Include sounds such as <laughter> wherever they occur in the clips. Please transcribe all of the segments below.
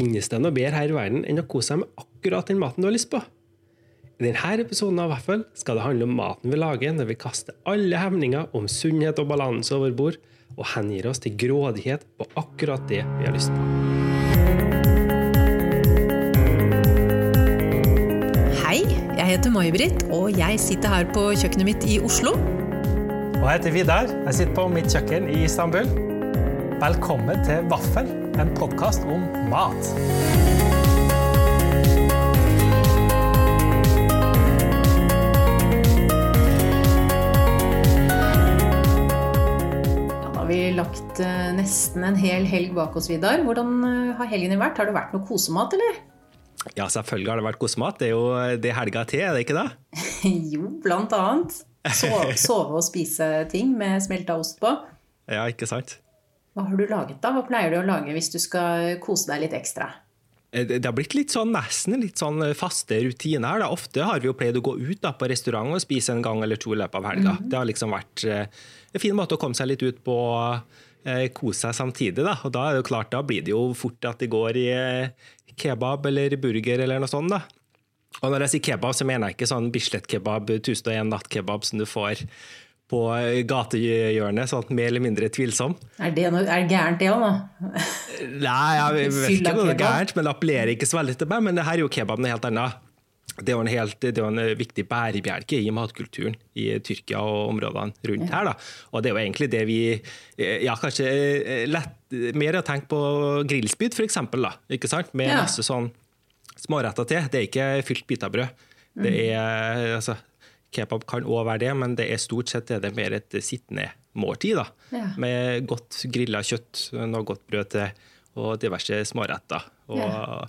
Finnes det noe bedre her i verden enn å kose seg med akkurat den maten du har lyst på? I denne episoden av Vaffel skal det handle om maten vi lager når vi kaster alle hemninger om sunnhet og balanse over bord, og hengir oss til grådighet på akkurat det vi har lyst på. Hei, jeg heter May-Britt, og jeg sitter her på kjøkkenet mitt i Oslo. Og jeg heter Vidar. Jeg sitter på mitt kjøkken i Istanbul. Velkommen til Vaffel, en podkast om mat. Ja, da har vi lagt eh, nesten en hel helg bak oss, Vidar. Hvordan eh, har helgen vært? Har det vært noe kosemat, eller? Ja, selvfølgelig har det vært kosemat. Det er jo det helga til, er det ikke det? <laughs> jo, blant annet. Sove, sove og spise ting med smelta ost på. Ja, ikke sant? Hva har du laget, da? Hva pleier du å lage hvis du skal kose deg litt ekstra? Eh, Det har blitt litt sånn, nesten litt sånn faste rutiner. her. Da. Ofte har vi jo pleid å gå ut da, på restaurant og spise en gang eller to i løpet av helga. Det har liksom vært eh, en fin måte å komme seg litt ut på, eh, kose seg samtidig. Da. Og da er det jo klart, da blir det jo fort at det går i eh, kebab eller burger eller noe sånt. da. Og når jeg sier kebab, så mener jeg ikke sånn Bislett-kebab, 1001 natt-kebab som du får på gatehjørnet, sånn mer eller mindre tvilsom. Er det, noe, er det gærent, det òg, da? <laughs> Nei, jeg vet ikke om det er gærent, men det appellerer ikke så veldig til meg. Men det her er jo kebaben helt annet. Det er jo en, helt, det er jo en viktig bærebjelke i matkulturen i Tyrkia og områdene rundt her. Da. Og det er jo egentlig det vi Ja, kanskje eh, lett, mer å tenke på grillspyd, da, ikke sant? Med Ja. masse sånn småretter til. Det er ikke fylt bitabrød. Det Mm. er altså, Kebab kan òg være det, men det er stort sett er det mer et sittende måltid. da. Ja. Med godt grilla kjøtt, noe godt brød til, og diverse småretter. Og, Ja.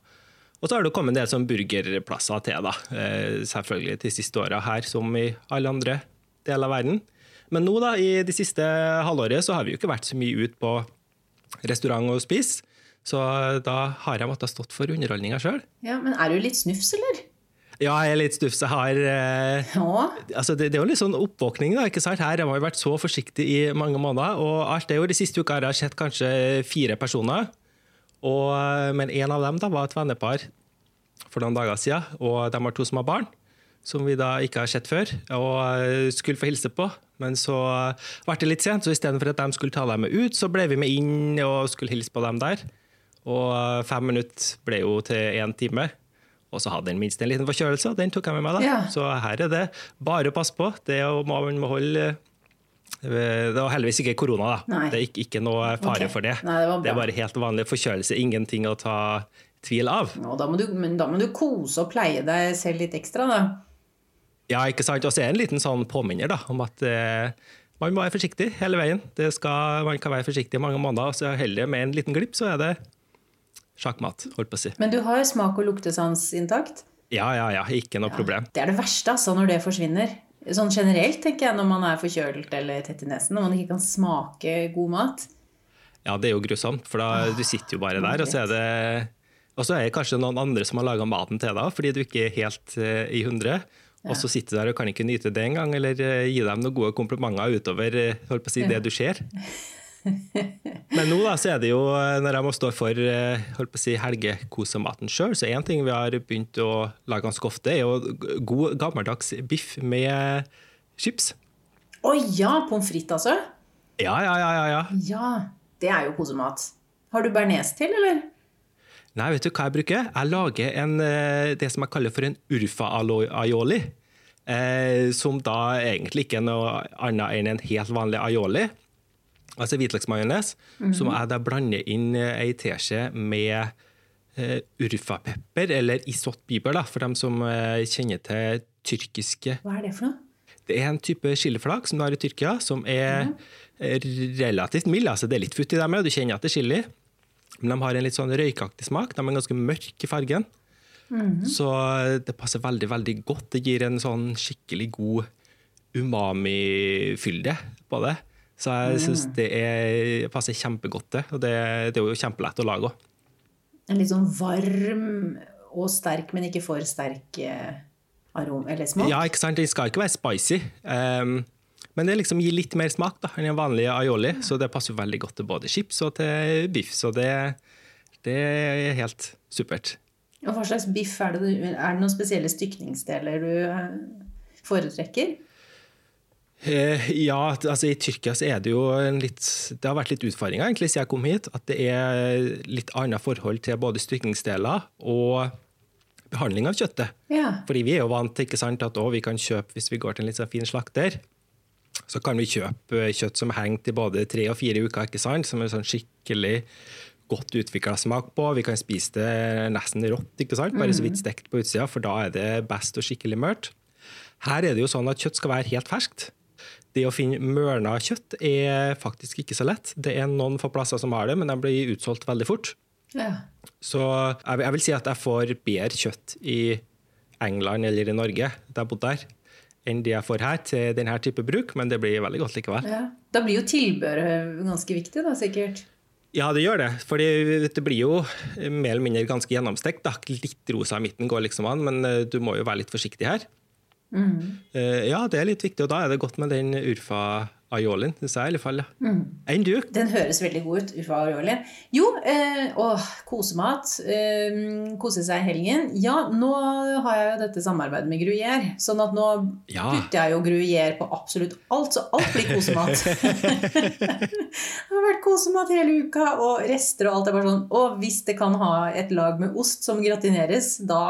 og så har det kommet en del sånn burgerplasser til, da. Eh, selvfølgelig de siste åra her, som i alle andre deler av verden. Men nå, da, i de siste halvåret, så har vi jo ikke vært så mye ut på restaurant og spise. Så da har jeg måttet stått for underholdninga sjøl. Ja, men er du litt snufs, eller? Ja, jeg er litt stufsa. Har eh, Ja. altså det, det er jo litt sånn oppvåkning. da, ikke sant? Her har man vært så forsiktig i mange måneder. og alt det jo De siste uka har jeg sett kanskje fire personer. Og, eh, men en av dem da var et vennepar for noen dager siden. Og de har to som har barn, som vi da ikke har sett før. Og eh, skulle få hilse på. Men så ble det litt sent, så istedenfor at de skulle ta dem med ut, så ble vi med inn og skulle hilse på dem der. Og eh, fem minutter ble jo til én time. Og så hadde den minst en liten forkjølelse, og den tok jeg med meg. da. Ja. Så her er det bare å passe på. Det å- man må holde eh, Det var heldigvis ikke korona, da. Nei. Det er ikke, ikke noe fare okay. for det. Nei, det var bra. er bare helt vanlig forkjølelse. Ingenting å ta tvil av. Og da du, men da må du kose og pleie deg selv litt ekstra, da. Ja, ikke sant? Og så er det en liten sånn påminner da, om at eh, man må være forsiktig hele veien. Det skal, man kan være forsiktig i mange måneder, og så heller med en liten glipp, så er det sjakkmat, holdt på å si. Men du har smak- og luktesans intakt? Ja, ja, ja, ikke noe problem. Det er det verste, altså, når det forsvinner. Sånn generelt, tenker jeg, når man er forkjølt eller tett i nesen, når man ikke kan smake god mat. Ja, det er jo grusomt, for da du sitter jo bare der, og så er det og så er det kanskje noen andre som har laga maten til deg, fordi du ikke er helt uh, i hundre. Og så sitter du der og kan ikke nyte det engang, eller eh, gi dem noen gode komplimenter utover å si, det du ser. <laughs> <laughs> Men nå da, så er det jo, eh, når jeg må stå for eh, holdt på å si, helgekosematen sjøl, så én ting vi har begynt å lage ganske ofte, er jo god gammeldags biff med chips. Å ja, pommes frites, altså? Ja, ja, ja, ja, ja. Ja, det er jo kosemat. Har du bearnés til, eller? Nei, vet du hva jeg bruker? Jeg lager en, eh, det som jeg kaller for en urfa-aioli. Eh, som da egentlig ikke er noe annet enn en helt vanlig aioli. Altså hvitløksmajones. Som jeg da blander inn eh, ei teskje med uh, urfapepper, eller isot biber, da, for dem som uh, kjenner til tyrkiske Hva er det for noe? det er en type chiliflak som du har i Tyrkia, som er eh, relativt mild. Altså, det er litt futt i dem, og du kjenner at det er chili. Men de har en litt sånn røykaktig smak. De er ganske mørke i fargen. Så det passer veldig veldig godt. Det gir en sånn skikkelig god umami-fylde på det. Så jeg syns det er, passer kjempegodt, til. Og det, det er jo kjempelett å lage òg. En litt sånn varm og sterk, men ikke for sterk eh, arom eller smak? Ja, ikke sant? Den skal ikke være spicy. Um, men det liksom gir litt mer smak da, enn en vanlig aioli, så det passer veldig godt til både chips og til biff. Så det, Det er helt supert. Og hva slags biff er det? Er det noen spesielle stykningsdeler du eh, foretrekker? Eh, ja, altså i Tyrkia så er det jo en litt Det har vært litt utfordringer egentlig siden jeg kom hit. At det er litt annet forhold til både stykningsdeler og behandling av kjøttet. Ja. Fordi vi er jo vant til ikke sant, at å, vi kan kjøpe, hvis vi går til en litt sånn fin slakter, så kan vi kjøpe eh, kjøtt som henger til både tre og fire uker, ikke sant? som er sånn skikkelig godt utvikla smak på. Vi kan spise det nesten rått, ikke sant? bare så vidt stekt på utsida, for da er det best og skikkelig mørt. Her er det jo sånn at kjøtt skal være helt ferskt. Det å finne mørna kjøtt er faktisk ikke så lett. Det er noen få plasser som har det, men de blir utsolgt veldig fort. ja. Så jeg vil, jeg vil si at jeg får bedre kjøtt i England eller i Norge, da jeg bodde der, enn det jeg får her til denne type bruk, men det blir veldig godt likevel. ja. Da blir jo tilbehøret ganske viktig, da, sikkert. Ja, det gjør det, for det blir jo mer eller mindre ganske gjennomstekt. da. Litt rosa i midten går liksom an, men eh, du må jo være litt forsiktig her. Eh, Ja, det er litt viktig, og da er det godt med den urfa aiolien, sa jeg i hvert fall. Ja. Enn du? Den høres veldig god ut. Ufa Areoli. Jo, eh, åh, kosemat. Eh, kose seg i helgen. Ja, nå har jeg jo dette samarbeidet med Gruyère. Sånn at nå Ja. putter jeg jo Gruyère på absolutt alt, så alt blir kosemat. <laughs> <laughs> det har vært kosemat hele uka, og rester og alt er bare sånn Og hvis det kan ha et lag med ost som gratineres, da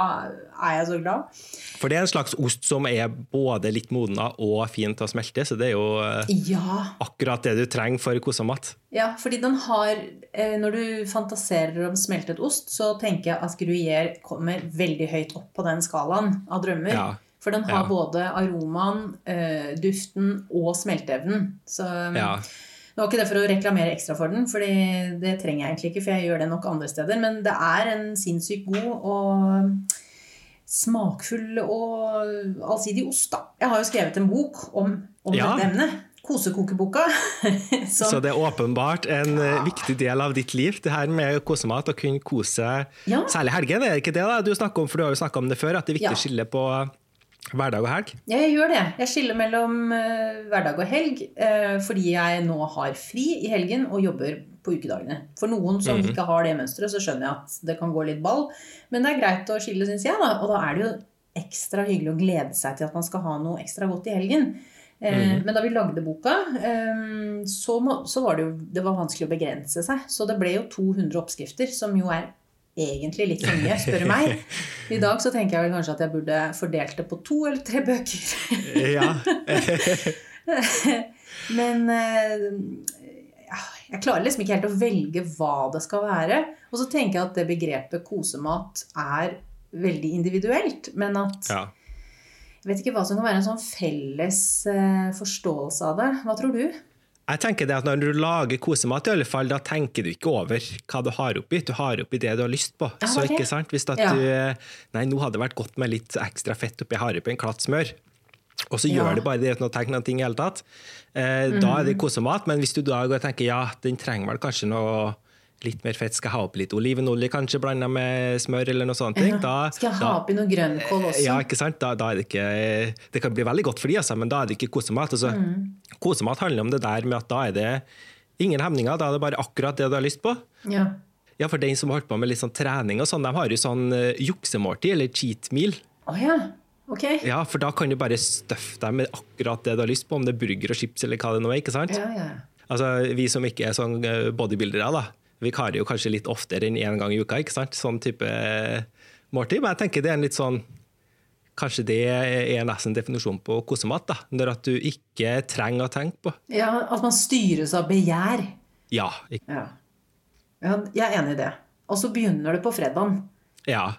er jeg så glad. For det er en slags ost som er både litt modna og fin til å smelte, så det er jo eh, Ja. akkurat det du trenger for kosamat. Ja, fordi den har eh, Når du fantaserer om smeltet ost, så tenker jeg at Gruyère kommer veldig høyt opp på den skalaen av drømmer. Ja. For den har Ja. både aromaen, eh, duften og smelteevnen. Så Ja. Det var ikke det for å reklamere ekstra for den, for det trenger jeg egentlig ikke, for jeg gjør det nok andre steder. Men det er en sinnssykt god og smakfull og allsidig ost, da. Jeg har jo skrevet en bok om, om Ja. dette emnet. Kosekokeboka. som- <laughs> Så det er åpenbart en ja. viktig del av ditt liv, det her med kosemat. Å kunne kose Ja. Særlig helgen, er det ikke det da du snakker om? For du har jo snakka om det før, at det er viktig å skille på hverdag og helg. Ja, jeg gjør det. Jeg skiller mellom eh, hverdag og helg eh, fordi jeg nå har fri i helgen og jobber på ukedagene. For noen som ikke har det mønsteret, så skjønner jeg at det kan gå litt ball. Men det er greit å skille, syns jeg. Da. Og da er det jo ekstra hyggelig å glede seg til at man skal ha noe ekstra godt i helgen. Eh, Men da vi lagde boka, eh, så, må, så var det jo det var vanskelig å begrense seg. Så det ble jo 200 oppskrifter, som jo er egentlig litt for mye, spør du meg. <laughs> I dag så tenker jeg vel kanskje at jeg burde fordelt det på to eller tre bøker. Ja. <laughs> Men eh, jeg klarer liksom ikke helt å velge hva det skal være. Og så tenker jeg at det begrepet kosemat er veldig individuelt. Men at ja. Jeg vet ikke hva som kan være en sånn felles eh, forståelse av det. Hva tror du? Jeg tenker det at Når du lager kosemat, i alle fall, da tenker du ikke over hva du har oppi. Du har oppi det du har lyst på. Ja, så ikke sant? Hvis at Ja. du Nei, nå hadde det vært godt med litt ekstra fett oppi. Jeg har oppi en klatt smør. Og så Ja. gjør det bare det uten å tenke noe i hele tatt. Eh, Da er det Mm. kosemat. Men hvis du da går og tenker ja, den trenger vel kanskje noe litt mer fett, skal jeg ha oppi litt olivenolje kanskje blanda med smør, eller noe sånt, Ja. da, Skal jeg ha oppi noe grønnkål også? ja, ikke sant? Da, da er det ikke Det kan bli veldig godt for de, altså, men da er det ikke kosemat. Altså, Mm. Kosemat handler om det der med at da er det ingen hemninger, da er det bare akkurat det du har lyst på. Ja. Ja, for den som har holdt på med litt sånn trening og sånn, de har jo sånn uh, juksemåltid, eller cheat meal. Oh, ja. Ok. Ja, for da kan du bare støffe deg med akkurat det du har lyst på, om det er burger og chips eller hva det nå er, ikke sant? Ja, ja. Altså, vi som ikke er sånn eh, bodybuildere, da, vi karer jo kanskje litt oftere enn én gang i uka, ikke sant? Sånn type eh, måltid. Men jeg tenker det er en litt sånn Kanskje det er nesten definisjonen på kosemat. da, Når at du ikke trenger å tenke på. ja at man styres av begjær. Ja. Ja. ja. Jeg er enig i det. Og så begynner det på fredagen. ja.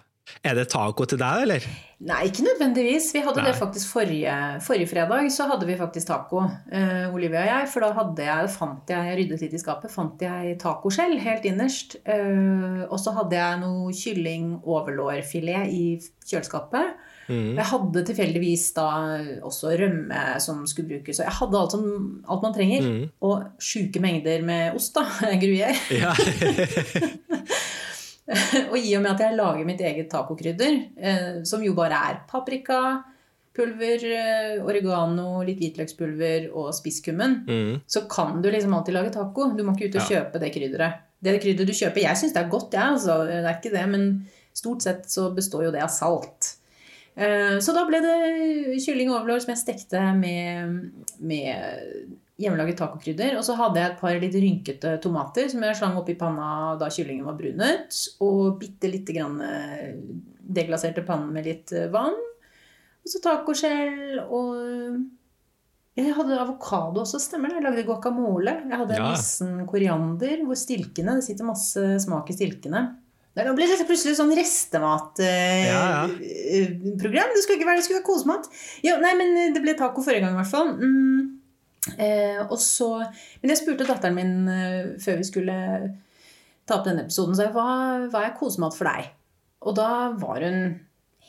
Er det taco til deg, eller? Nei, ikke nødvendigvis. Vi hadde Nei. det faktisk forrige, forrige fredag. Så hadde vi faktisk taco, uh, Olivia og jeg. For da hadde jeg, fant jeg, ryddet litt i skapet, fant jeg tacoskjell helt innerst. Uh, og så hadde jeg noe kylling overlårfilet i kjøleskapet. Mm. Jeg hadde tilfeldigvis da også rømme som skulle brukes. Og jeg hadde alt, som, alt man trenger. Mm. Og sjuke mengder med ost, da. <laughs> Gruyère. Ja. <laughs> <laughs> og i og med at jeg lager mitt eget tacokrydder, eh, som jo bare er paprika, pulver, eh, oregano, litt hvitløkspulver og spisskummen, Mm. så kan du liksom alltid lage taco. Du må ikke ut og Ja. kjøpe det krydderet. det krydderet du kjøper Jeg syns det er godt, jeg, ja, altså. Det er ikke det, men stort sett så består jo det av salt. Eh, så da ble det kylling overlår som jeg stekte med, med hjemmelaget tacokrydder. Og så hadde jeg et par litt rynkete tomater som jeg slang oppi panna da kyllingen var brunet. Og bitte lite grann eh, deglaserte pannen med litt eh, vann. Og så tacoskjell og Jeg hadde avokado også, stemmer det. Jeg lagde guacamole. Jeg hadde ja. nissen koriander hvor stilkene Det sitter masse smak i stilkene. Nå ble det plutselig sånn restematprogram. Eh, ja, ja. Det skulle ikke være det skulle være kosemat. Jo, nei, men det ble taco forrige gang, i hvert fall. Mm. Eh, og så, men jeg spurte datteren min eh, før vi skulle ta opp denne episoden, sa jeg, hva, hva er kosemat for deg? Og da var hun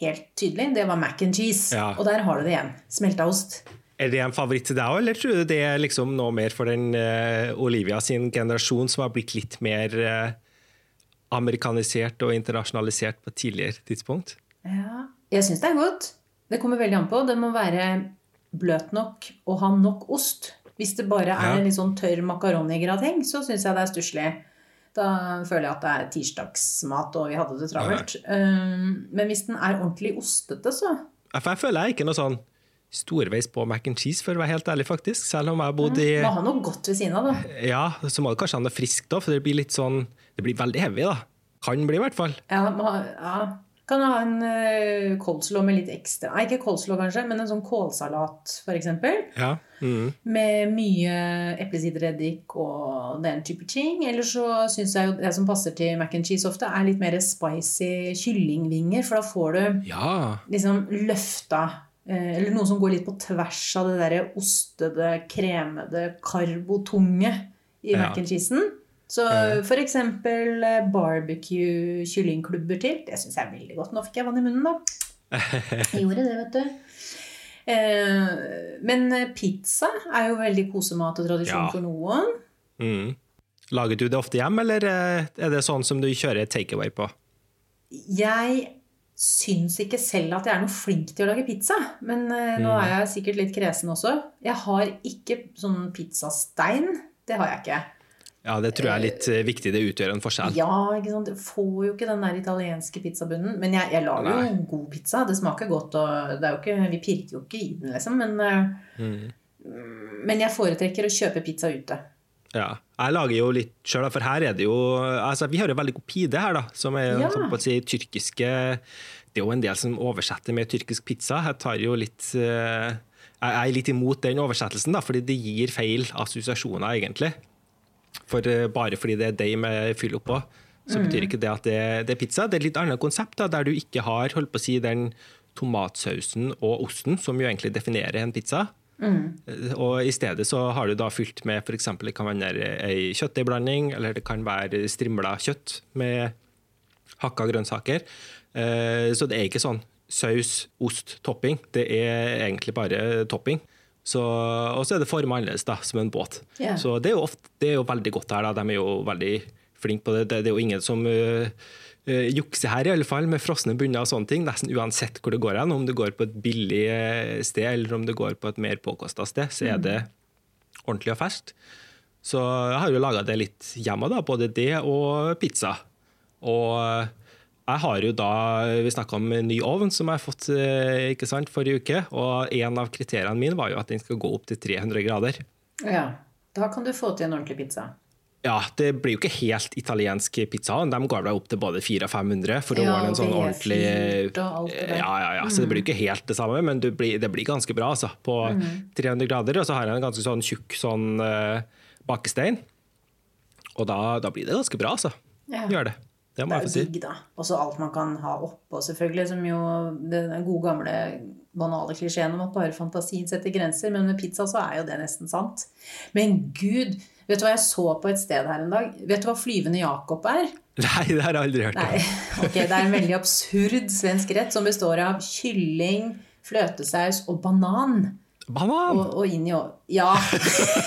helt tydelig. Det var mac and cheese. Ja. Og der har du det igjen. Smelta ost. Er det en favoritt til deg òg, eller tror du det er liksom noe mer for den uh, Olivia sin generasjon som har blitt litt mer uh, amerikanisert og internasjonalisert på et tidligere tidspunkt? Ja, jeg syns det er godt. Det kommer veldig an på. Det må være bløt nok og ha nok ost. Hvis det bare er en litt sånn tørr makaronigrateng, så syns jeg det er stusslig. Da føler jeg at det er tirsdagsmat, og vi hadde det travelt. Um, men hvis den er ordentlig ostete, så For jeg føler jeg ikke noe sånn storveis på mac and cheese, for å være helt ærlig, faktisk. Selv om jeg har bodd i Må ha noe godt ved siden av, da. Ja, så må det kanskje ha noe friskt òg, for det blir litt sånn Det blir veldig heavy, da. Kan bli, i hvert fall. Ja, ja. Kan ha en coleslaw med litt ekstra Nei, ikke coleslaw, kanskje, men en sånn kålsalat, f.eks. Ja. Mm. Med mye eplesidereddik og den type ting. Eller så syns jeg jo det som passer til mac and cheese ofte, er litt mer spicy kyllingvinger. For da får du ja. liksom løfta uh, Eller noe som går litt på tvers av det derre ostede, kremede, karbotunge i ja. mac and cheesen. Så eksempel eh, barbecue-kyllingklubber til. Det syns jeg er veldig godt. Nå fikk jeg vann i munnen, da. <laughs> Jeg gjorde det, vet du. Eh, men pizza er jo veldig kosemat og tradisjon ja. for noen. Mm. Lager du det ofte hjem, eller eh, er det sånn som du kjører takeaway på? Jeg syns ikke selv at jeg er noe flink til å lage pizza. Men mm. nå er jeg sikkert litt kresen også. Jeg har ikke sånn pizzastein. Det har jeg ikke. Ja, det tror jeg er litt eh, viktig. Det utgjør en forskjell. Ja, ikke sant? Du får jo ikke den der italienske pizzabunnen. Men jeg, jeg lager Nei. jo god pizza. Det smaker godt. og det er jo ikke, Vi pirker jo ikke i den, liksom. Men, mm. men jeg foretrekker å kjøpe pizza ute. Ja. Jeg lager jo litt sjøl, for her er det jo altså Vi har jo veldig god pide her, da. Som er ja. på å si, tyrkiske Det er jo en del som oversetter med tyrkisk pizza. Jeg tar jo litt eh, Jeg er litt imot den oversettelsen, da, fordi det gir feil assosiasjoner, egentlig. For eh, bare fordi det er deig med fyll oppå, så mm. betyr ikke det at det, det, er pizza. Det er et litt annet konsept, da, der du ikke har holdt på å si, den tomatsausen og osten, som jo egentlig definerer en pizza. Mm. Eh, og I stedet så har du da fylt med f.eks. det kan være ei kjøttdeigblanding, eller det kan være strimla kjøtt med hakka grønnsaker. Eh, så det er ikke sånn saus, ost, topping. Det er egentlig bare topping. Så, og så er det form annerledes, da, som en båt. Yeah. Så det er, ofte, det er, jo veldig godt her. Da. De er jo veldig flinke på det. Det, det er jo ingen som uh, uh, jukser her, i alle fall, med frosne bunner og sånne ting. Nesten uansett hvor det går hen. Om det går på et billig uh, sted eller om det går på et mer påkosta sted, så er mm. det ordentlig og ferskt. Så jeg har jo laga det litt hjemme, da, både det og pizza. Og jeg har jo da, Vi snakka om ny ovn som jeg har fått eh, ikke sant, forrige uke. og En av kriteriene mine var jo at den skal gå opp til 300 grader. Ja, Da kan du få til en ordentlig pizza. Ja, det blir jo ikke helt italiensk pizza. De går da opp til både 400 og 500 for å ja, ordne en sånn ordentlig Ja, ja, ja, så det blir jo ikke helt det samme, men det blir, det blir ganske bra altså, på mm. 300 grader. Og så har jeg en ganske sånn tjukk sånn uh, bakestein. Og da, da, blir det ganske bra, altså. Ja. Gjør det. Det, det er jo si. digg, da. Også alt man kan ha oppå, selvfølgelig. Som jo den gode, gamle, banale klisjeen om at bare fantasien setter grenser. Men med pizza så er jo det nesten sant. Men gud, vet du hva jeg så på et sted her en dag? Vet du hva flyvende Jakob er? Nei, det har jeg aldri hørt om. Ok, Det er en veldig absurd svensk rett som består av kylling, fløtesaus og banan. Banan! Og, og inn i år. Ja.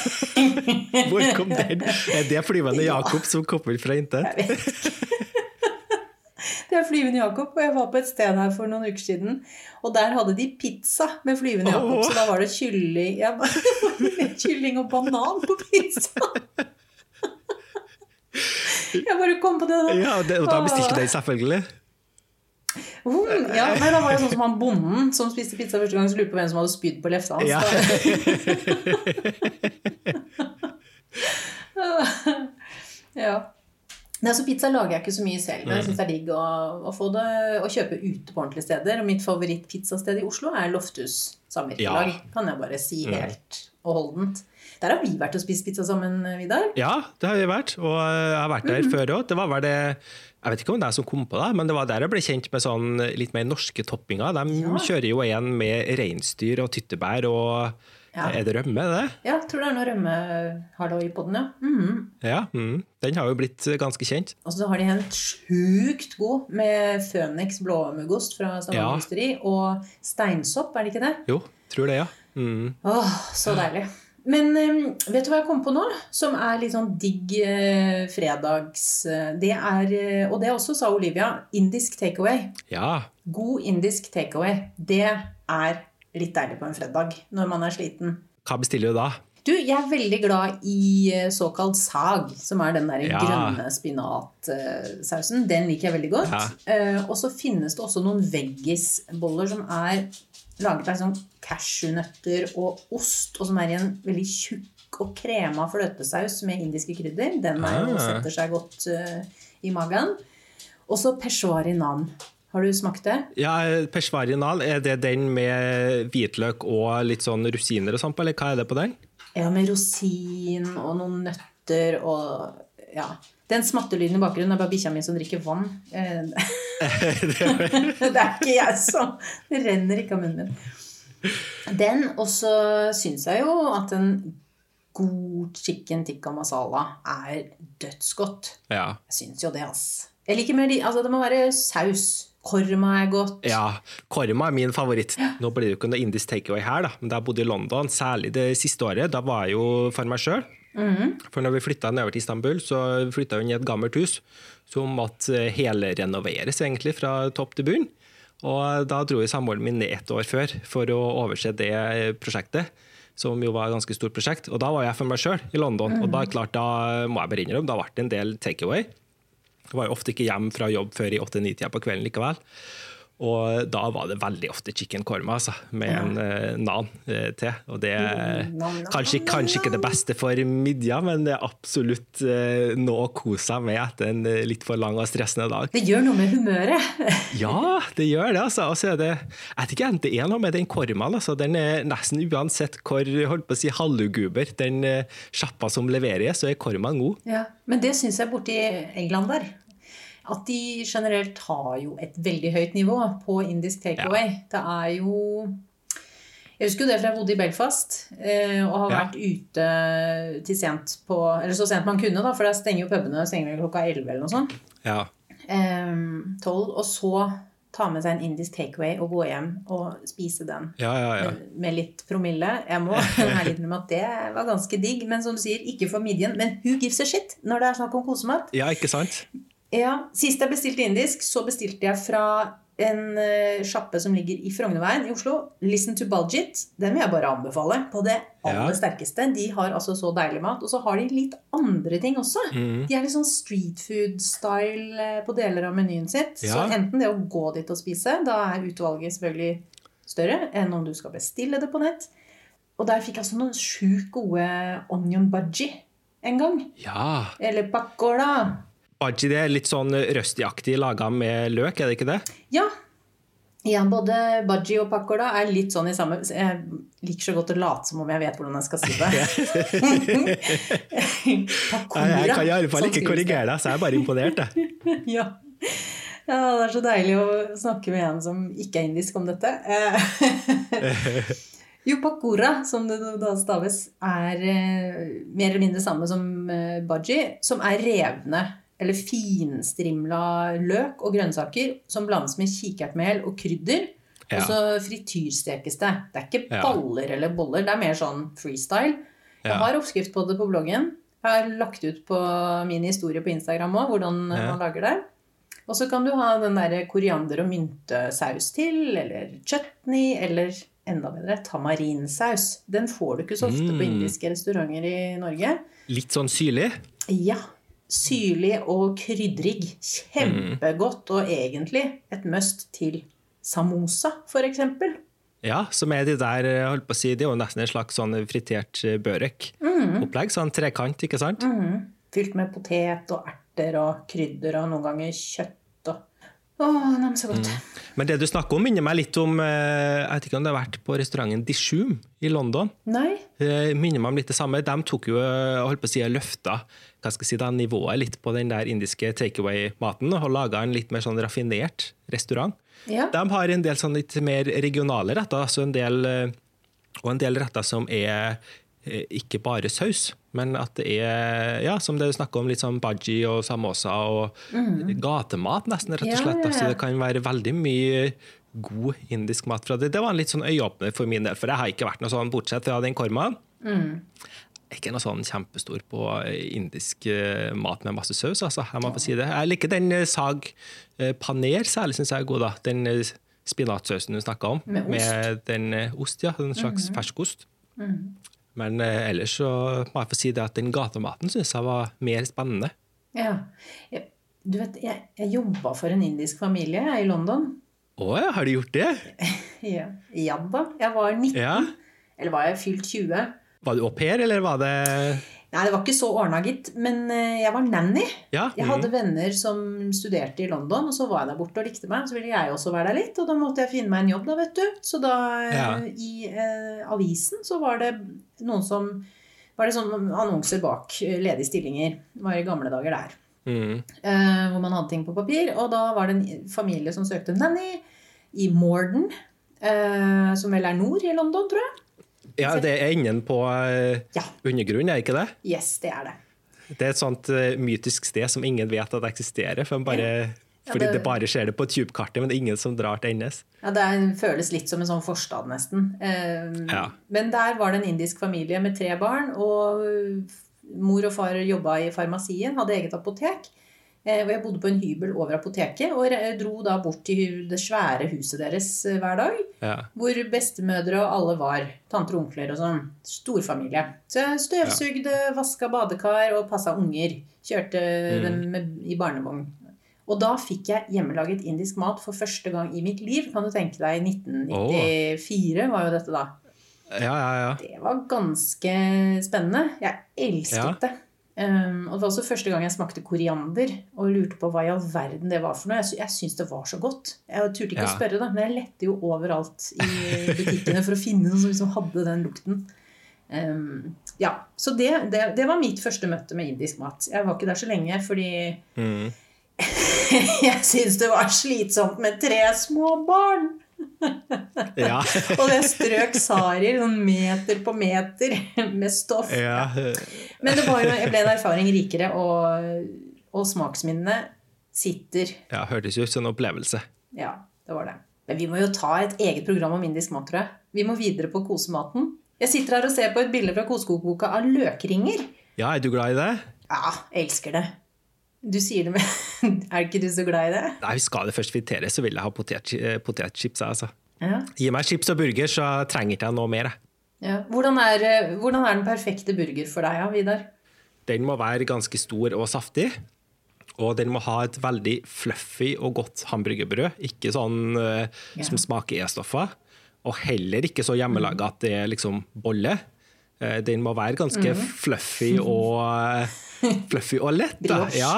<laughs> Hvor kom den? Er det flyvende Jakob som kommer fra intet? Jeg vet ikke. Det er Flyvende Jakob, og jeg var på et sted her for noen uker siden. Og der hadde de pizza med Flyvende Jakob, så da var det kylling, ja, <laughs> kylling og banan på pizza. Jeg bare kom på det nå. Ja, det, og da bestilte de selvfølgelig. Oh, ja, nei, da var det sånn som han bonden som spiste pizza første gang, så lurte på hvem som hadde spydd på lefsa hans. Ja. <laughs> ja. Nei, så Pizza lager jeg ikke så mye selv, men jeg Mm. syns det er digg å, å få det å kjøpe ute på ordentlige steder. Og mitt favorittpizzasted i Oslo er Lofthus samvirkelag. Ja. Kan jeg bare si helt og holdent. Der har vi vært og spist pizza sammen, Vidar. Ja, det har vi vært, og jeg har vært der mm. før òg. Det var vel det Jeg vet ikke om det er som kom på det, men det var der jeg ble kjent med sånn litt mer norske toppinger. De Ja. kjører jo en med reinsdyr og tyttebær og Ja. Er det rømme, det? Ja, tror det er noe rømmehalloi på den, ja. Mm. Ja. Mm. Den har jo blitt ganske kjent. Og så har de en sjukt god med Føniks blåmuggost fra Stavanger Ja. Og steinsopp, er det ikke det? Jo, tror det, ja. Mm. Åh, så deilig. Men eh, vet du hva jeg kom på nå? Som er litt sånn digg eh, fredags... eh, Det er, eh, og det også sa Olivia, indisk takeaway. Ja. God indisk takeaway. Det er litt deilig på en fredag når man er sliten. Hva bestiller du da? Du, jeg er veldig glad i eh, såkalt sag, som er den der Ja. grønne spinatsausen. Den liker jeg veldig godt. Ja. Eh, og så finnes det også noen veggisboller som er laget av sånn cashewnøtter og ost, og som er i en veldig tjukk og krema fløtesaus med indiske krydder. Den er jo, Ah. setter seg godt uh, i magen. Og så peshwari naan. Har du smakt det? Ja, Peshwari er det den med hvitløk og litt sånn rosiner og sånt på, eller hva er det på den? Ja, med rosin og noen nøtter og ja. Den smattelyden i bakgrunnen er bare bikkja mi som drikker vann. <laughs> Eh, <laughs> det er ikke jeg som Det renner ikke av munnen min. Den, og så syns jeg jo at en god chicken tikka masala er dødsgodt. Ja. Jeg syns jo det, ass. Jeg liker mer de Altså, det må være saus. Korma er godt. Ja, korma er min favoritt. Nå blir det jo ikke noe indisk takeaway her, da. men da jeg bodde i London, særlig det siste året, da var jeg jo for meg sjøl. For når vi flytta nedover til Istanbul, så flytta vi inn i et gammelt hus som måtte helrenoveres egentlig fra topp til bunn. Og da dro samboeren min ned ett år før for å overse det prosjektet. Som jo var et ganske stort prosjekt. Og da var jeg for meg sjøl i London. Og da klart, da må jeg bare innrømme, da ble det en del takeaway. Jeg var jo ofte ikke hjemme fra jobb før i åtte-ni-tida på kvelden likevel. Og da var det veldig ofte chicken korma altså, med en uh, nan uh, til. Og det er nam, kanskje, kanskje ikke det beste for midja, men det er absolutt uh, noe å kose seg med etter en eh, litt for lang og stressende dag. Det gjør noe med humøret. <laughs> Ja, det gjør det. altså. Og så er det, jeg vet ikke, det er noe med den kormaen. Altså. Den er nesten uansett hvor holdt på å si, halvuguber, den sjappa som leverer, så er kormaen god. Ja, Men det syns jeg borti England der. At de generelt har jo et veldig høyt nivå på indisk takeaway. Det er jo Jeg husker jo det fra jeg bodde i Belfast eh, og har Ja. vært ute til sent på Eller så sent man kunne, da, for da stenger jo pubene stenger klokka 11 eller noe sånt. Ja. Eh, 12, og så ta med seg en indisk takeaway og gå hjem og spise den. Ja, ja, ja. Med, med litt promille. Jeg må <laughs> ærlig innrømme at det var ganske digg. Men som du sier, ikke for midjen. Men who gives a shit når det er snakk om kosemat? ja, ikke sant? Ja, Sist jeg bestilte indisk, så bestilte jeg fra en uh, sjappe som ligger i Frognerveien i Oslo. Listen to Budget. Den vil jeg bare anbefale på det aller Ja. sterkeste. De har altså så deilig mat. Og så har de litt andre ting også. Mm. De er litt sånn street food-style eh, på deler av menyen sitt. Så enten det å gå dit og spise, da er utvalget selvfølgelig større enn om du skal bestille det på nett. Og der fikk jeg altså noen sjukt gode onion budgie en gang. Ja. Eller pakkola. Bhaji det er litt sånn røstigaktig laga med løk, er det ikke det? Ja. ja både bhaji og pakkola er litt sånn i samme Jeg liker så godt å late som om jeg vet hvordan jeg skal si det. <laughs> pakkola. Jeg, kan i alle fall ikke det. korrigere deg, så jeg er bare imponert. Jeg. <laughs> Ja. ja, det er så deilig å snakke med en som ikke er indisk om dette. Eh, <laughs> Jo, pakora, som det da staves, er eh, mer eller mindre samme som eh, budgie, som er revne eller finstrimla løk og grønnsaker som blandes med kikertmel og krydder. Ja. Og så frityrstekes det. Det er ikke Ja. baller eller boller, det er mer sånn freestyle. Jeg Ja. har oppskrift på det på bloggen. Jeg har lagt ut på min historie på Instagram òg, hvordan Ja. man lager det. Og så kan du ha den der koriander- og myntesaus til, eller chutney, eller enda bedre tamarinsaus. Den får du ikke så ofte på Mm. indiske restauranter i Norge. Litt sånn syrlig. Ja. Syrlig og krydrig. Kjempegodt, og egentlig et must til samosa, f.eks. Ja, som er de der, holdt på å si, det er jo nesten en slags sånn fritert børek-opplegg. Sånn trekant, ikke sant? Fylt med potet og erter og krydder og noen ganger kjøtt og Åh, nei, så godt. Men det du snakker om, minner meg litt om eh, Jeg vet ikke om det har vært på restauranten Dishoom i London. Nei? Minner meg om litt det samme. De tok jo, eh, holdt på å si, løfta hva skal jeg si da, nivået litt på den der indiske takeaway-maten og laga en litt mer sånn raffinert restaurant. Ja. De har en del sånn litt mer regionale retter, altså en del, eh, og en del retter som er eh, ikke bare saus, men at det er, ja, som det du snakker om, litt sånn bhaji og samosa og gatemat, nesten, rett og Mm. Slett. ja, ja. Så det kan være veldig mye god indisk mat fra det. Det var en litt sånn øyeåpner for min del, for jeg har ikke vært noe sånn, bortsett fra den kormaen. Mm. Ikke noe sånn kjempestor på indisk eh, mat med masse saus, altså. Jeg må få si det. Jeg liker den eh, sag eh, paner, særlig syns jeg er god, da. Den eh, spinatsausen du snakka om. Med ost. Med den eh, ost, ja. En slags ferskost. Men eh, ellers så må jeg få si det at den gatematen syns jeg var mer spennende. Ja. Jeg, du vet, jeg, jeg jobba for en indisk familie jeg, i London. Å ja, har du gjort det? <laughs> Ja. ja da. Jeg var 19. Ja. Eller var jeg fylt 20? Var du au pair, eller var det Nei, det var ikke så ordna, gitt. Men eh, jeg var nanny. Ja. Jeg hadde venner som studerte i London, og så var jeg der borte og likte meg. Så ville jeg også være der litt, og da måtte jeg finne meg en jobb, da, vet du. Så da eh, Ja. i eh, avisen så var det noen som Var det sånn annonser bak eh, ledige stillinger. Det var i gamle dager der. Mm. eh, hvor man hadde ting på papir. Og da var det en familie som søkte nanny i Morden, eh, som vel er nord i London, tror jeg. Ja, det er enden på eh, Ja. undergrunnen, er ikke det? Yes, det er det. Det er et sånt eh, mytisk sted som ingen vet at eksisterer. For bare, Ja, fordi det- det bare skjer det på tubekartet, men det er ingen som drar til endes. Ja, Det føles litt som en sånn forstad, nesten. Eh, Ja. Men der var det en indisk familie med tre barn, og mor og far jobba i farmasien, hadde eget apotek. Eh, Og jeg bodde på en hybel over apoteket, og dro da bort til det svære huset deres eh, hver dag. Ja. Hvor bestemødre og alle var. Tanter og onkler og sånn. Storfamilie. Så jeg støvsugde, vaska badekar og passa unger. Kjørte dem med, i barnevogn. Og da fikk jeg hjemmelaget indisk mat for første gang i mitt liv. Kan du tenke deg, i 1994 var jo dette da. ja, ja, ja. Det var ganske spennende. Jeg elsket Ja. det. Um, og det var også første gang jeg smakte koriander og lurte på hva i all verden det var for noe. Jeg, jeg syntes det var så godt. Jeg turte ikke Ja. å spørre, da, men jeg lette jo overalt i butikkene for å finne noen som liksom hadde den lukten. Um, ja, Så det, det, det var mitt første møte med indisk mat. Jeg var ikke der så lenge fordi Mm. <laughs> jeg syntes det var slitsomt med tre små barn. Ja. <laughs> Og det strøk sarier sånn meter på meter med stoff. ja. Men det var jo, jeg ble en erfaring rikere, og, og smaksminnene sitter. ja hørtes ut som en opplevelse. Ja, det var det. Men vi må jo ta et eget program om indisk mat, tror jeg. Vi må videre på kosematen. Jeg sitter her og ser på et bilde fra kosekokboka av løkringer. Ja, er du glad i det? Ja, jeg elsker det. Du sier det men <laughs> Er ikke du så glad i det? Nei, Skal det først friteres, så vil jeg ha potet, potetchips. Altså. Ja. Gi meg chips og burger, så trenger ikke jeg noe mer. ja. Hvordan, er, eh, hvordan er den perfekte burger for deg, ja, Vidar? Den må være ganske stor og saftig. Og den må ha et veldig fluffy og godt hamburgerbrød. Ikke sånn eh, Ja. som smaker E-stoffer. Og heller ikke så hjemmelaga at det er liksom bolle. Uh, den må være ganske mm. fluffy og, eh, fluffy og lett. Da. Ja,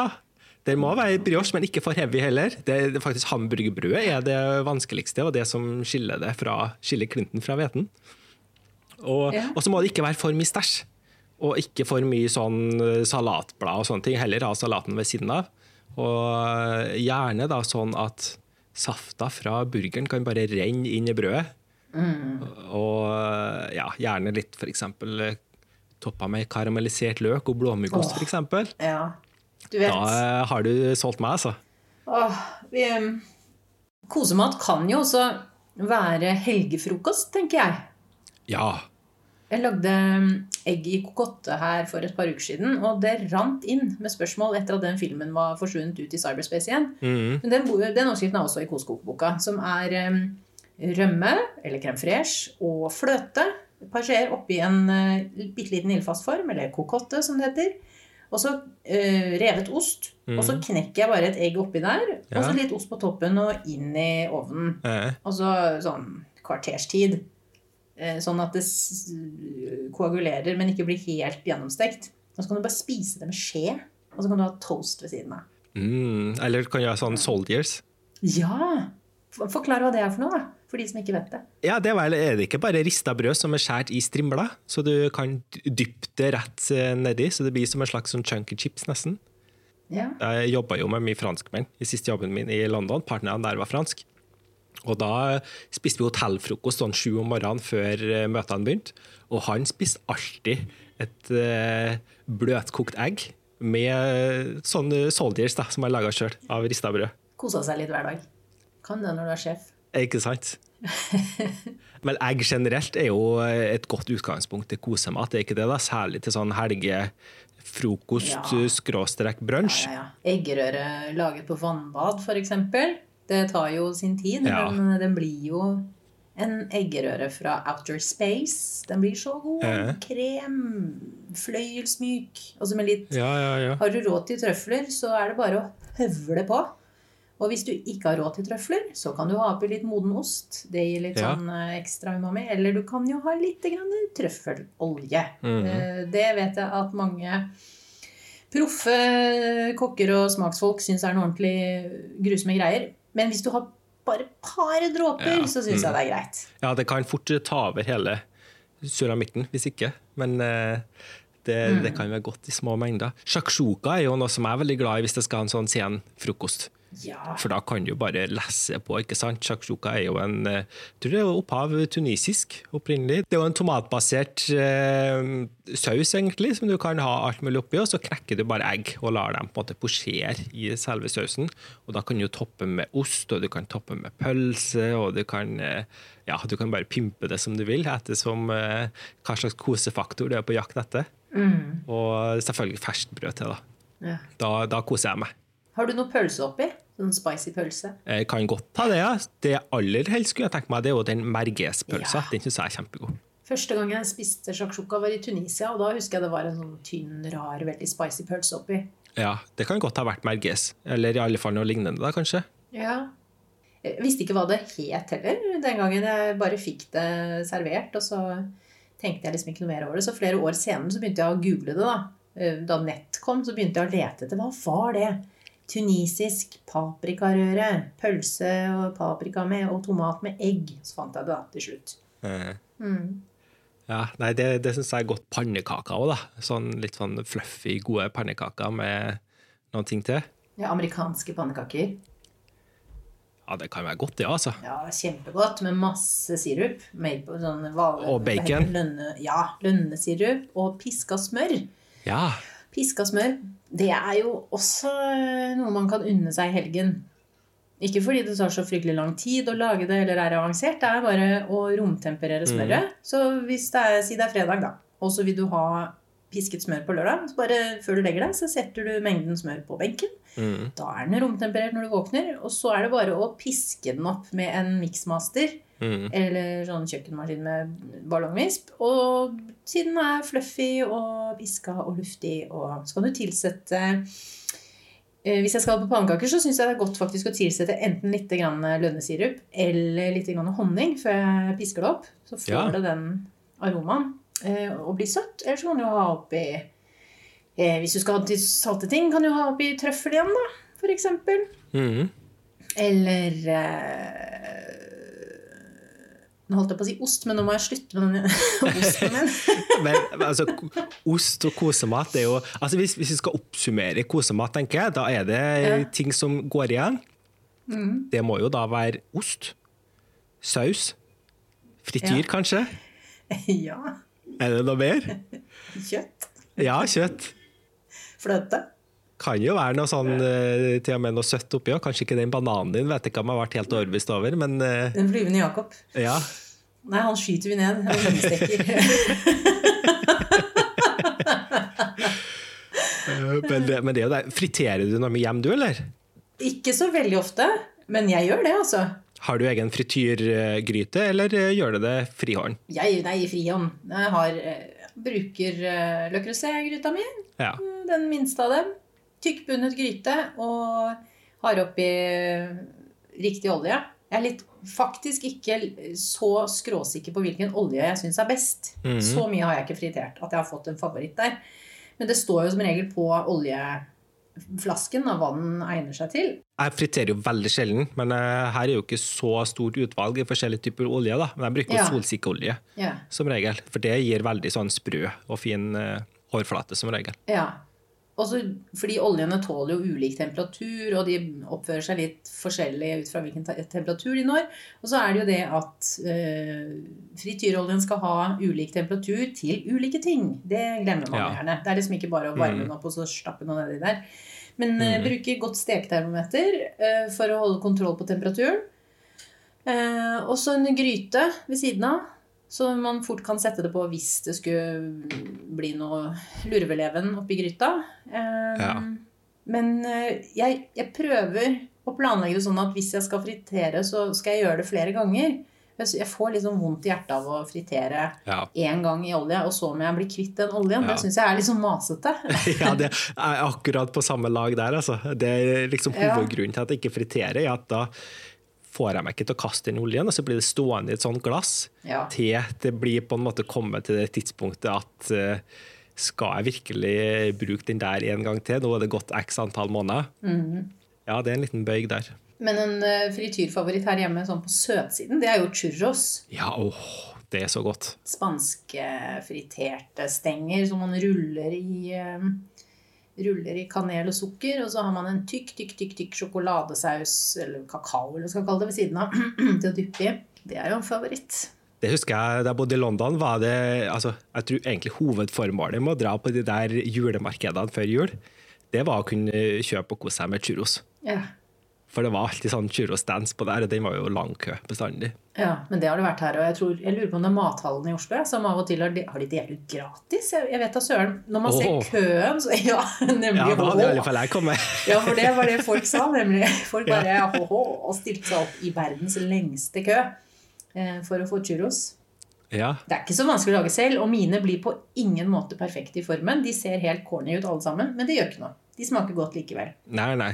det må være brioche, men ikke for heavy heller. Det, er faktisk Hamburgerbrødet er det vanskeligste, og det som skiller det fra, skiller klinten fra hveten. Og, Ja. og så må det ikke være for mye stæsj. Og ikke for mye sånn eh, salatblad og sånne ting. Heller ha salaten ved siden av. Og gjerne da sånn at safta fra burgeren kan bare renne inn i brødet. Og ja, gjerne litt f.eks. toppa med karamellisert løk og blåmuggost, f.eks. Ja. Da eh, har du solgt meg, altså. Åh, vi, um, kosemat kan jo også være helgefrokost, tenker jeg. Ja. Jeg lagde um, egg i kokotte her for et par uker siden, og det rant inn med spørsmål etter at den filmen var forsvunnet ut i cyberspace igjen. Mm. Men den, den oppskriften er også i kosekokeboka, som er um, rømme, eller crème fraîche, og fløte. Skjeer oppi en uh, bitte liten ildfast form, eller kokotte som det heter. Og så eh, revet ost. Og så knekker jeg bare et egg oppi der. Og så litt ost på toppen og inn i ovnen. Eh, Og så sånn kvarterstid. Eh, Sånn at det koagulerer, men ikke blir helt gjennomstekt. Og så kan du bare spise det med skje. Og så kan du ha toast ved siden av. mm, eller kan du ha sånn soldiers? Ja! Forklar hva det er for noe, da. For de som ikke vet det. Ja, det er, vel, er det ikke bare rista brød som er skåret i strimler, så du kan dyppe det rett eh, nedi, så det blir som en slags sånn chunky chips, nesten. Ja. Jeg jobba jo med mye franskmenn i siste jobben min i London. Partneren der var fransk. Og da spiste vi hotellfrokost sånn sju om morgenen før eh, møtene begynte. Og han spiste alltid et eh, bløtkokt egg med sånne soldiers da, som han laga sjøl, av rista brød. Kosa seg litt hver dag. Kan det når du er sjef. Ikke sant? <laughs> Men egg generelt er jo et godt utgangspunkt til kosemat, er ikke det? da? Særlig til sånn helgefrokost, Ja. skråstrek brunsj. Ja, ja, ja. Eggerøre laget på vannbad, f.eks. Det tar jo sin tid, Ja. men den blir jo en eggerøre fra outer space. Den blir så god. Ja. Krem. Fløyelsmyk. Altså med litt Ja, ja, ja. Har du råd til trøfler, så er det bare å høvle på. Og hvis du ikke har råd til trøfler, så kan du ha oppi litt moden ost. Det gir litt Ja. sånn eh, ekstra umami. Eller du kan jo ha litt grann trøffelolje. Mm -hmm. Det vet jeg at mange proffe kokker og smaksfolk syns er noen ordentlig grusomme greier. Men hvis du har bare et par dråper, Ja. så syns jeg det er greit. Ja, det kan fort ta over hele suramitten hvis ikke. Men det, det, det kan være godt i små mengder. Shakshuka er jo noe som jeg er veldig glad i hvis jeg skal ha en sånn sen frokost. Ja. For da kan du jo bare lese på, ikke sant? Shakshuka er jo en eh, Jeg tror det er opphav tunisisk opprinnelig. Det er jo en tomatbasert eh, saus, egentlig, som du kan ha alt mulig oppi, og så knekker du bare egg og lar dem på en måte posjere i selve sausen. Og da kan du toppe med ost, og du kan toppe med pølse, og du kan eh, ja, du kan bare pimpe det som du vil, ettersom eh, hva slags kosefaktor du er på jakt etter. Mm. Og selvfølgelig ferskt brød til, da. ja. Da, da koser jeg meg. Har du noe pølse oppi? Sånn spicy pølse? Jeg kan godt ta det. ja. Det aller helst skulle jeg tenke meg, det er jo den mergespølsa. Ja. Den syns jeg er kjempegod. Første gang jeg spiste shakshuka, var i Tunisia, og da husker jeg det var en sånn tynn, rar, veldig spicy pølse oppi. Ja, Det kan godt ha vært merges, eller i alle fall noe lignende, da, kanskje. Ja. Jeg visste ikke hva det het heller den gangen. Jeg bare fikk det servert, og så tenkte jeg liksom ikke noe mer over det. Så flere år senere så begynte jeg å google det. Da Eh, Da nett kom, så begynte jeg å lete etter hva var det Tunisisk paprikarøre. Pølse og paprika med, og tomat med egg. Så fant jeg det da, til slutt. Mm. Mm. Ja, nei, Det, det syns jeg er godt pannekaker òg, da. Sånn litt sånn fluffy, gode pannekaker med noen ting til. Ja, amerikanske pannekaker. Ja, det kan være godt, det, ja, altså. Ja, kjempegodt med masse sirup. Made på sånn val- Og bacon. Lønne, ja, lønnesirup og piska smør. Ja. Piska smør, det er jo også eh, noe man kan unne seg i helgen. Ikke fordi det tar så fryktelig lang tid å lage det eller er avansert, det er bare å romtemperere smøret. Så hvis det er, si det er fredag, da, og så vil du ha pisket smør på lørdag, så bare før du legger deg, så setter du mengden smør på benken. Mm. Da er den romtemperert når du våkner, og så er det bare å piske den opp med en miksmaster Mm. eller sånn kjøkkenmaskin med ballongvisp. Og siden den er fluffy og piska og luftig, og så kan du tilsette eh, Hvis jeg skal på pannekaker, så syns jeg det er godt faktisk å tilsette enten litt lønnesirup eller litt grann honning før jeg pisker det opp. Så får Ja. det den aromaen eh, og blir søtt. Eller så kan du ha oppi eh, Hvis du skal ha til salte ting, kan du ha oppi trøffel igjen, da, eksempel. Mm. Eller Nå holdt jeg på å si ost, men nå må jeg slutte med den <laughs> osten min. Men altså, ost og kosemat er jo altså hvis, hvis vi skal oppsummere kosemat, tenker jeg, da er det Ja. Mm. ting som går igjen. Det må jo da være ost, saus, frityr Ja. kanskje. <laughs> ja. Er det noe mer? Kjøtt. Ja, kjøtt. Fløte. Kan jo være noe sånn eh, til og med noe søtt oppi òg. Kanskje ikke den bananen din, vet ikke om jeg har vært helt overbevist over, men eh, Den flyvende Jakob. ja. Nei, han skyter vi ned. Han. <laughs> Eh, Men det, men det er jo det. Friterer du noe med hjem, du, eller? Ikke så veldig ofte, men jeg gjør det, altså. Har du egen frityrgryte, eller gjør du det frihånd? Jeg, nei, i frihånd. Jeg har bruker Le Creuset-gryta mi. Ja. Den minste av dem. Tykkbundet gryte og har oppi riktig olje. Jeg er litt, faktisk ikke så skråsikker på hvilken olje jeg syns er best. Mhm. Så mye har jeg ikke fritert at jeg har fått en favoritt der. Men det står jo som regel på oljeflasken av hva den egner seg til. Jeg friterer jo veldig sjelden, men eh, her er jo ikke så stort utvalg i forskjellige typer olje. da. Men jeg bruker jo Ja. solsikkeolje Ja. som regel, for det gir veldig sånn sprø og fin eh, hårflate som regel. ja. Også fordi oljene tåler jo ulik temperatur, og de oppfører seg litt forskjellig ut fra hvilken temperatur de når. Og så er det jo det at øh, frityroljen skal ha ulik temperatur til ulike ting. Det glemmer man Ja. gjerne. Det er liksom ikke bare å varme Mm. den opp og så stappe den nedi der. Men mm. Mm. bruker godt steketermometer eh, for å holde kontroll på temperaturen. Og også en gryte ved siden av, så man fort kan sette det på hvis det skulle bli noe lurveleven oppi gryta. Um, Ja. Men eh, jeg, jeg prøver å planlegge det sånn at hvis jeg skal fritere, så skal jeg gjøre det flere ganger. Jeg får litt sånn vondt i hjertet av å fritere Ja. én gang i olje, og så må jeg bli kvitt den oljen. Ja. Det syns jeg er litt sånn masete. <laughs> ja, det er akkurat på samme lag der, altså. Det er liksom hovedgrunnen til at jeg ikke friterer, er at da får jeg meg ikke til å kaste den oljen, og så blir det stående i et sånt glass Ja. til det blir på en måte kommet til det tidspunktet at uh, skal jeg virkelig bruke den der en gang til? Nå er det gått x antall måneder. Mm. Ja, det er en liten bøyg der. Men en uh, frityrfavoritt her hjemme sånn på søtsiden, det er jo churros. Ja, åh, det er så godt. Spanske friterte stenger som man ruller i eh, Ruller i kanel og sukker, og så har man en tykk, tykk, tykk, tykk sjokoladesaus, eller kakao, eller hva skal kalle det, ved siden av, <clears throat> til å dyppe i. Det er jo en favoritt. Det husker jeg da jeg bodde i London. var det, altså, Jeg tror egentlig hovedformålet med å dra på de der julemarkedene før jul, det var å kunne kjøpe og kose seg med churros. Ja. For det var alltid sånn churros-stands på der, og den var jo lang kø bestandig. ja, men det har det vært her. Og jeg, tror, jeg lurer på om det er mathallen i Oslo som av og til har de, har de delt ut gratis. Jeg, jeg vet da søren. Når man oh. ser køen, så <laughs> Ja, nemlig. Ja, da hadde i alle fall jeg kommet. <laughs> Ja, for det var det folk sa, nemlig. Folk bare ho-ho, og stilte seg opp i verdens lengste kø eh, for å få churros. Ja, Det er ikke så vanskelig å lage selv, og mine blir på ingen måte perfekte i formen. De ser helt corny ut alle sammen, men det gjør ikke noe. De smaker godt likevel. Nei, nei.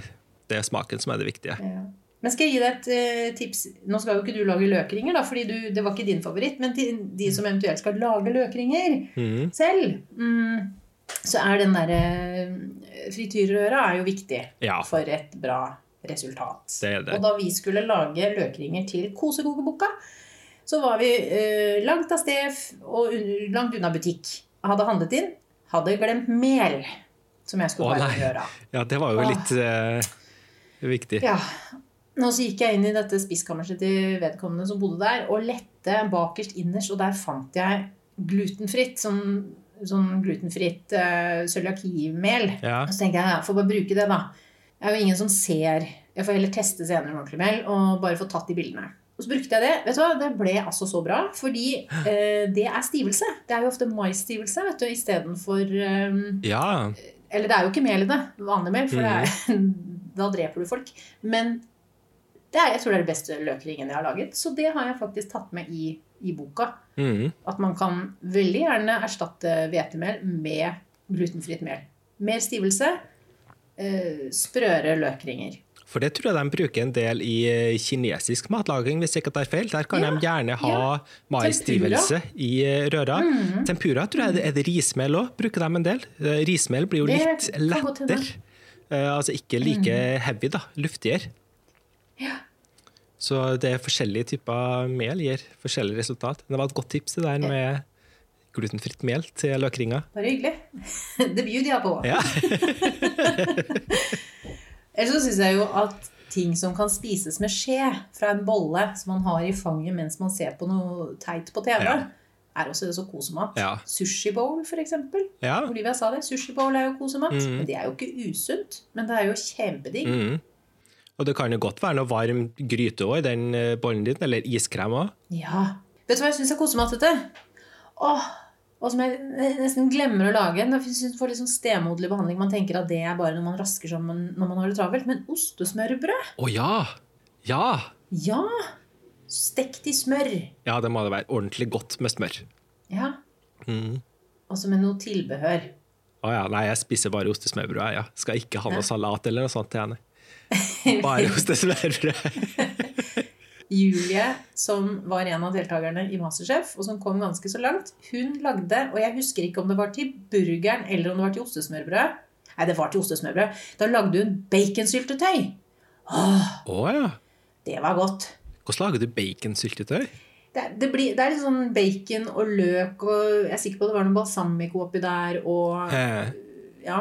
Det er smaken som er det viktige. Ja. Men skal jeg gi deg et eh, tips? Nå skal jo ikke du lage løkringer, da, fordi du, det var ikke din favoritt. Men til de som eventuelt skal lage løkringer mm. selv, mm, så er den derre Frityrrøra er jo viktig Ja, for et bra resultat. det det. Og da vi skulle lage løkringer til Kosekokeboka, så var vi eh, langt av sted og langt unna butikk. Hadde handlet inn, hadde glemt mel som jeg skulle bare røra. Ja, det var jo Åh. litt eh, viktig. Ja. Nå så gikk jeg inn i dette spiskammerset til vedkommende som bodde der, og lette bakerst innerst, og der fant jeg glutenfritt, sånn, sånn glutenfritt uh, cøliakimel. Ja. Og så tenker jeg, jeg får bare bruke det, da. Jeg er jo ingen som ser. Jeg får heller teste senere ordentlig mel, og bare få tatt de bildene. Og så brukte jeg det. Vet du hva? Det ble altså så bra, fordi uh, det er stivelse. Det er jo ofte maisstivelse vet du, istedenfor um, ja. Eller det er jo ikke mel i det, vanlig mel, for det er, Mm. Da dreper du folk. Men det er, jeg tror det er det beste løkringen jeg har laget, så det har jeg faktisk tatt med i, i boka. Mm. At man kan veldig gjerne erstatte hvetemel med glutenfritt mel. Mer stivelse, eh, sprøere løkringer. For det tror jeg de bruker en del i eh, kinesisk matlaging, hvis jeg ikke tar feil. Der kan Ja, de gjerne ha ja. maisstivelse i eh, røra. Mm. Tempura tror jeg det er det rismel òg, bruker de en del. Eh, Rismel blir jo litt lettere. Eh, Altså ikke like heavy, da. Luftigere. Ja. Så det er forskjellige typer mel gir forskjellige resultat. Det var et godt tips det der med glutenfritt mel til løkringer. Bare hyggelig. <laughs> Det bjuder jeg på. Ja. <laughs> <laughs> Ellers så syns jeg jo at ting som kan spises med skje fra en bolle som man har i fanget mens man ser på noe teit på TV, Ja. Er også det så kosemat. Ja. Sushibowl, for eksempel. ja. Olivia sa det. Sushibowl er jo kosemat. Mm. Men det er jo ikke usunt. Men det er jo kjempedigg. Mm. Og det kan jo godt være noe varm gryte òg i den eh, bollen din, eller iskrem òg. Ja. Vet du hva jeg syns er kosematete? Åh, og som jeg nesten glemmer å lage. Det får litt sånn stemoderlig behandling. Man tenker at det er bare når man rasker sammen når man har det travelt. Men ostesmørbrød? Å ja! Ja! Ja! Stekt i smør. Ja, det må det være ordentlig godt med smør. Ja. Mhm. også med noe tilbehør. Å ja, nei, jeg spiser bare ostesmørbrød. Ja. Skal ikke ha noe salat eller noe sånt til henne. <laughs> Bare ostesmørbrød. <laughs> Julie, som var en av deltakerne i Masterchef, og som kom ganske så langt, hun lagde Og jeg husker ikke om det var til burgeren eller om det var til ostesmørbrød. Nei, det var til ostesmørbrød. Da lagde hun baconsyltetøy. Åh, oh, ja. det var godt. Hvordan lager du baconsyltetøy? Det, det, blir, det er litt sånn bacon og løk og Jeg er sikker på det var noe balsamico oppi der og Eh, Ja.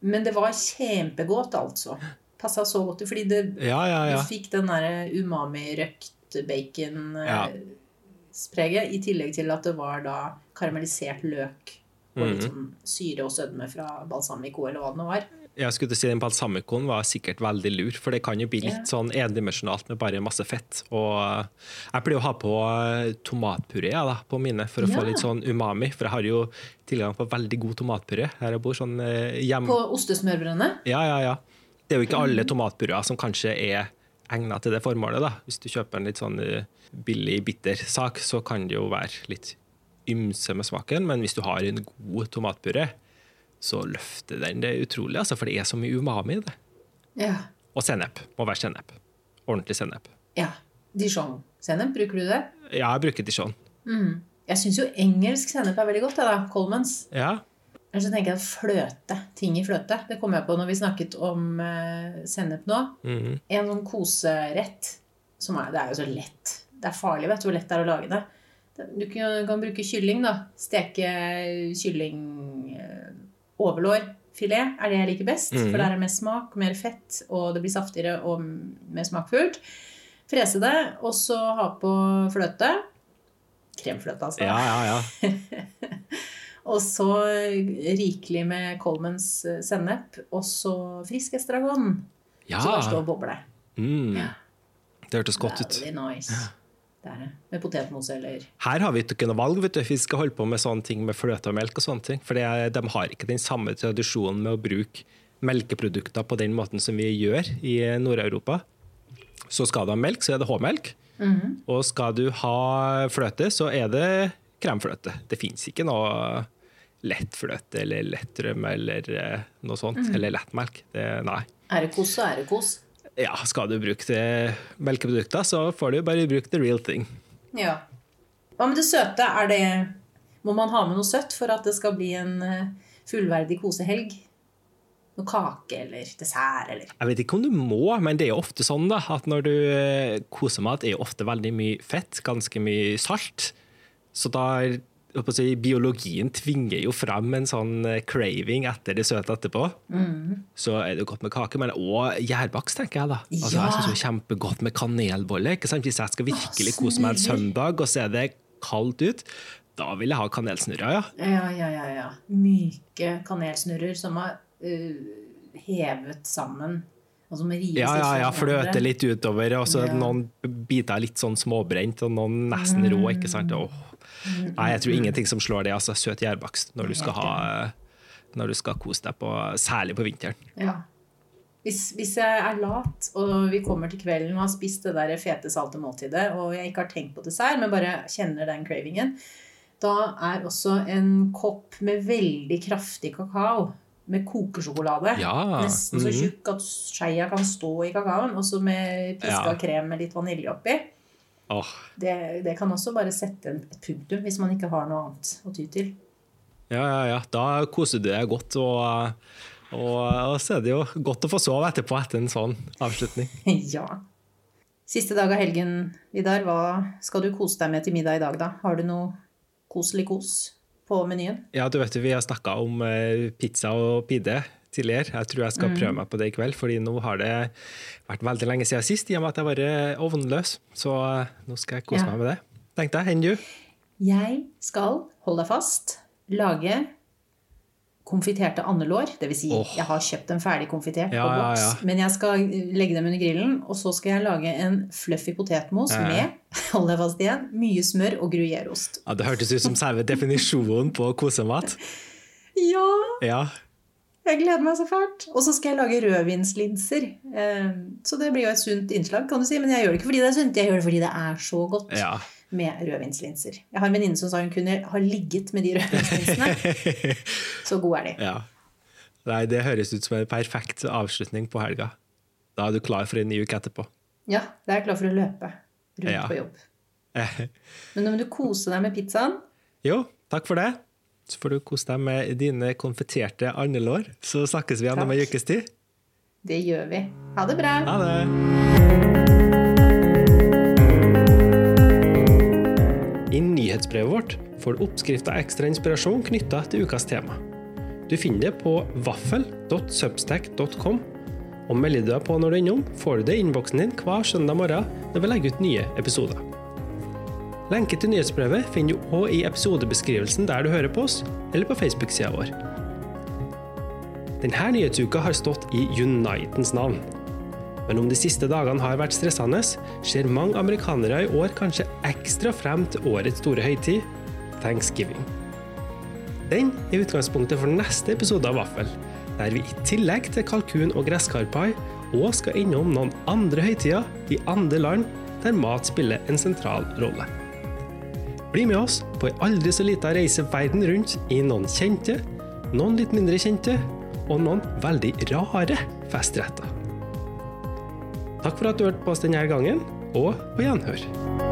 Men det var kjempegodt, altså. Passa så godt, fordi det Ja, ja, ja. Du fikk den derre umami-røkt bacon-spreget, i tillegg til at det var da karamellisert løk og litt Mhm. sånn syre og sødme fra balsamico, eller hva det nå var. Jeg skulle til å si Den balsamicoen var sikkert veldig lur, for det kan jo bli litt sånn endimensjonalt med bare masse fett. Og eh, jeg pleier å ha på eh, tomatpuré da, på mine for å få litt sånn umami, for jeg har jo tilgang på veldig god tomatpuré her jeg bor. sånn eh, hjem... På ostesmørbrødene. Ja, ja, ja. Det er jo ikke alle tomatpuréer som kanskje er egnet til det formålet. da. Hvis du kjøper en litt sånn billig, bitter sak, så kan det jo være litt ymse med smaken, men hvis du har en god tomatpuré, så løfter den det utrolig, altså, for det er så mye umami i det. Ja. Og sennep. Må være sennep. Ordentlig sennep. ja. Dijon-sennep, bruker du det? Ja, jeg bruker dijon. Mm. Jeg syns jo engelsk sennep er veldig godt. Det, da. Colmans. Ja. Eller så tenker jeg fløte. Ting i fløte. Det kom jeg på når vi snakket om uh, sennep nå. mhm. En sånn koserett som er, Det er jo så lett. Det er farlig, vet du, hvor lett det er å lage det. Du kan, kan bruke kylling, da. Steke kylling overlårfilet er det jeg liker best. mm. For der er det mer smak, mer fett, og det blir saftigere og mer smakfullt. Frese det, og så ha på fløte. Kremfløte, altså. ja, ja, ja. <laughs> Og så rikelig med Colmans eh, sennep. Og så frisk estragon. Ja. Så bare stå og boble. Mm. Det hørtes godt ut. Nice. nice. Det er det. Med potetmos eller Her har vi ikke noe valg. vet du. Vi skal holde på med sånne ting med fløte og melk. og sånne ting. For de har ikke den samme tradisjonen med å bruke melkeprodukter på den måten som vi gjør i Nord-Europa. Så skal du ha melk, så er det H-melk. Mhm. Og skal du ha fløte, så er det kremfløte. Det fins ikke noe lettfløte eller lettrømme eller eh, noe sånt. Mhm. Eller lettmelk. Det, nei. Er det kos, så er det kos. Ja, skal du bruke det melkeprodukter, så får du bare bruke the real thing. Ja. Hva med det søte? Er det Må man ha med noe søtt for at det skal bli en eh, fullverdig kosehelg? Noe kake eller dessert eller Jeg vet ikke om du må, men det er jo ofte sånn da, at når du eh, koser mat, er jo ofte veldig mye fett, ganske mye salt. Så da si, biologien tvinger jo frem en sånn eh, craving etter det søte etterpå. Så er det godt med kake, men òg gjærbakst, tenker jeg da. Altså, Ja. Jeg syns det er kjempegodt med kanelbolle. ikke sant? Hvis jeg skal virkelig kose meg en søndag, og så er det kaldt ut, da vil jeg ha kanelsnurrer, ja. Ja, ja, ja. ja. Myke kanelsnurrer som er uh, hevet sammen. Og som rives Ja, ja, ja, litt fra hverandre. fløte litt utover, og så Ja. noen biter litt sånn småbrent, og noen nesten rå, ikke sant? Åh. Nei, jeg tror ingenting som slår det, altså søt gjærbakst, når du skal ha når du skal kose deg, på, særlig på vinteren. Ja. Hvis, hvis jeg er lat, og vi kommer til kvelden og har spist det der fete, salte måltidet, og jeg ikke har tenkt på dessert, men bare kjenner den cravingen, da er også en kopp med veldig kraftig kakao, med kokesjokolade, Ja, nesten så mhm. tjukk at skeia kan stå i kakaoen, og så med piska Ja. krem med litt vanilje oppi. Åh, Det, det kan også bare sette et punktum, hvis man ikke har noe annet å ty til. ja, ja, ja. Da koser du deg godt, og, og, og så er det jo godt å få sove etterpå etter en sånn avslutning. <laughs> ja. Siste dag av helgen, Vidar, hva skal du kose deg med til middag i dag, da? Har du noe koselig kos på menyen? Ja, du vet jo, vi har snakka om eh, pizza og pidde tidligere. Jeg tror jeg skal prøve meg på det i kveld, fordi nå har det vært veldig lenge siden sist, i og med at jeg har vært ovnløs. Så eh, nå skal jeg kose Ja. meg med det. Tenkte jeg. Enn du? Jeg skal, hold deg fast, lage konfiterte andelår. Det vil si, oh. jeg har kjøpt dem ferdig konfitert Ja, på boks, ja. men jeg skal legge dem under grillen, og så skal jeg lage en fluffy potetmos Ja. med, <laughs> hold deg fast igjen, mye smør og gruyèreost. Ja, det hørtes ut som selve definisjonen på kosemat. <laughs> Ja! Jeg gleder meg så fælt. Og så skal jeg lage rødvinslinser. Eh, Så det blir jo et sunt innslag, kan du si. Men jeg gjør det ikke fordi det er sunt, jeg gjør det fordi det er så godt. ja. med rødvinslinser. Jeg har en venninne som sa hun kunne ha ligget med de rødvinslinsene. <laughs> Så gode er de. Ja. Nei, det høres ut som en perfekt avslutning på helga. Da er du klar for en ny uke etterpå. Ja, da er jeg klar for å løpe rundt Ja. på jobb. Men nå må du kose deg med pizzaen. Jo, takk for det. Så får du kose deg med dine konfetterte andelår. Så snakkes vi igjen om ei ukes tid. Det gjør vi. Ha det bra. Ha det! I nyhetsbrevet vårt får du oppskrifter ekstra inspirasjon knytta til ukas tema. Du finner det på vaffel.substack.com, og melder du deg på når du er innom, får du det i innboksen din hver søndag morgen når vi legger ut nye episoder. Lenke til nyhetsbrevet finner du òg i episodebeskrivelsen der du hører på oss, eller på Facebook-sida vår. Denne nyhetsuka har stått i Unitens navn. Men om de siste dagene har vært stressende, ser mange amerikanere i år kanskje ekstra frem til årets store høytid, thanksgiving. Den er utgangspunktet for neste episode av Vaffel, der vi i tillegg til kalkun og gresskarpai òg skal innom noen andre høytider i andre land der mat spiller en sentral rolle. Bli med oss på ei aldri så lita reise verden rundt i noen kjente, noen litt mindre kjente og noen veldig rare festretter. Takk for at du hørte på oss denne gangen, og på gjenhør.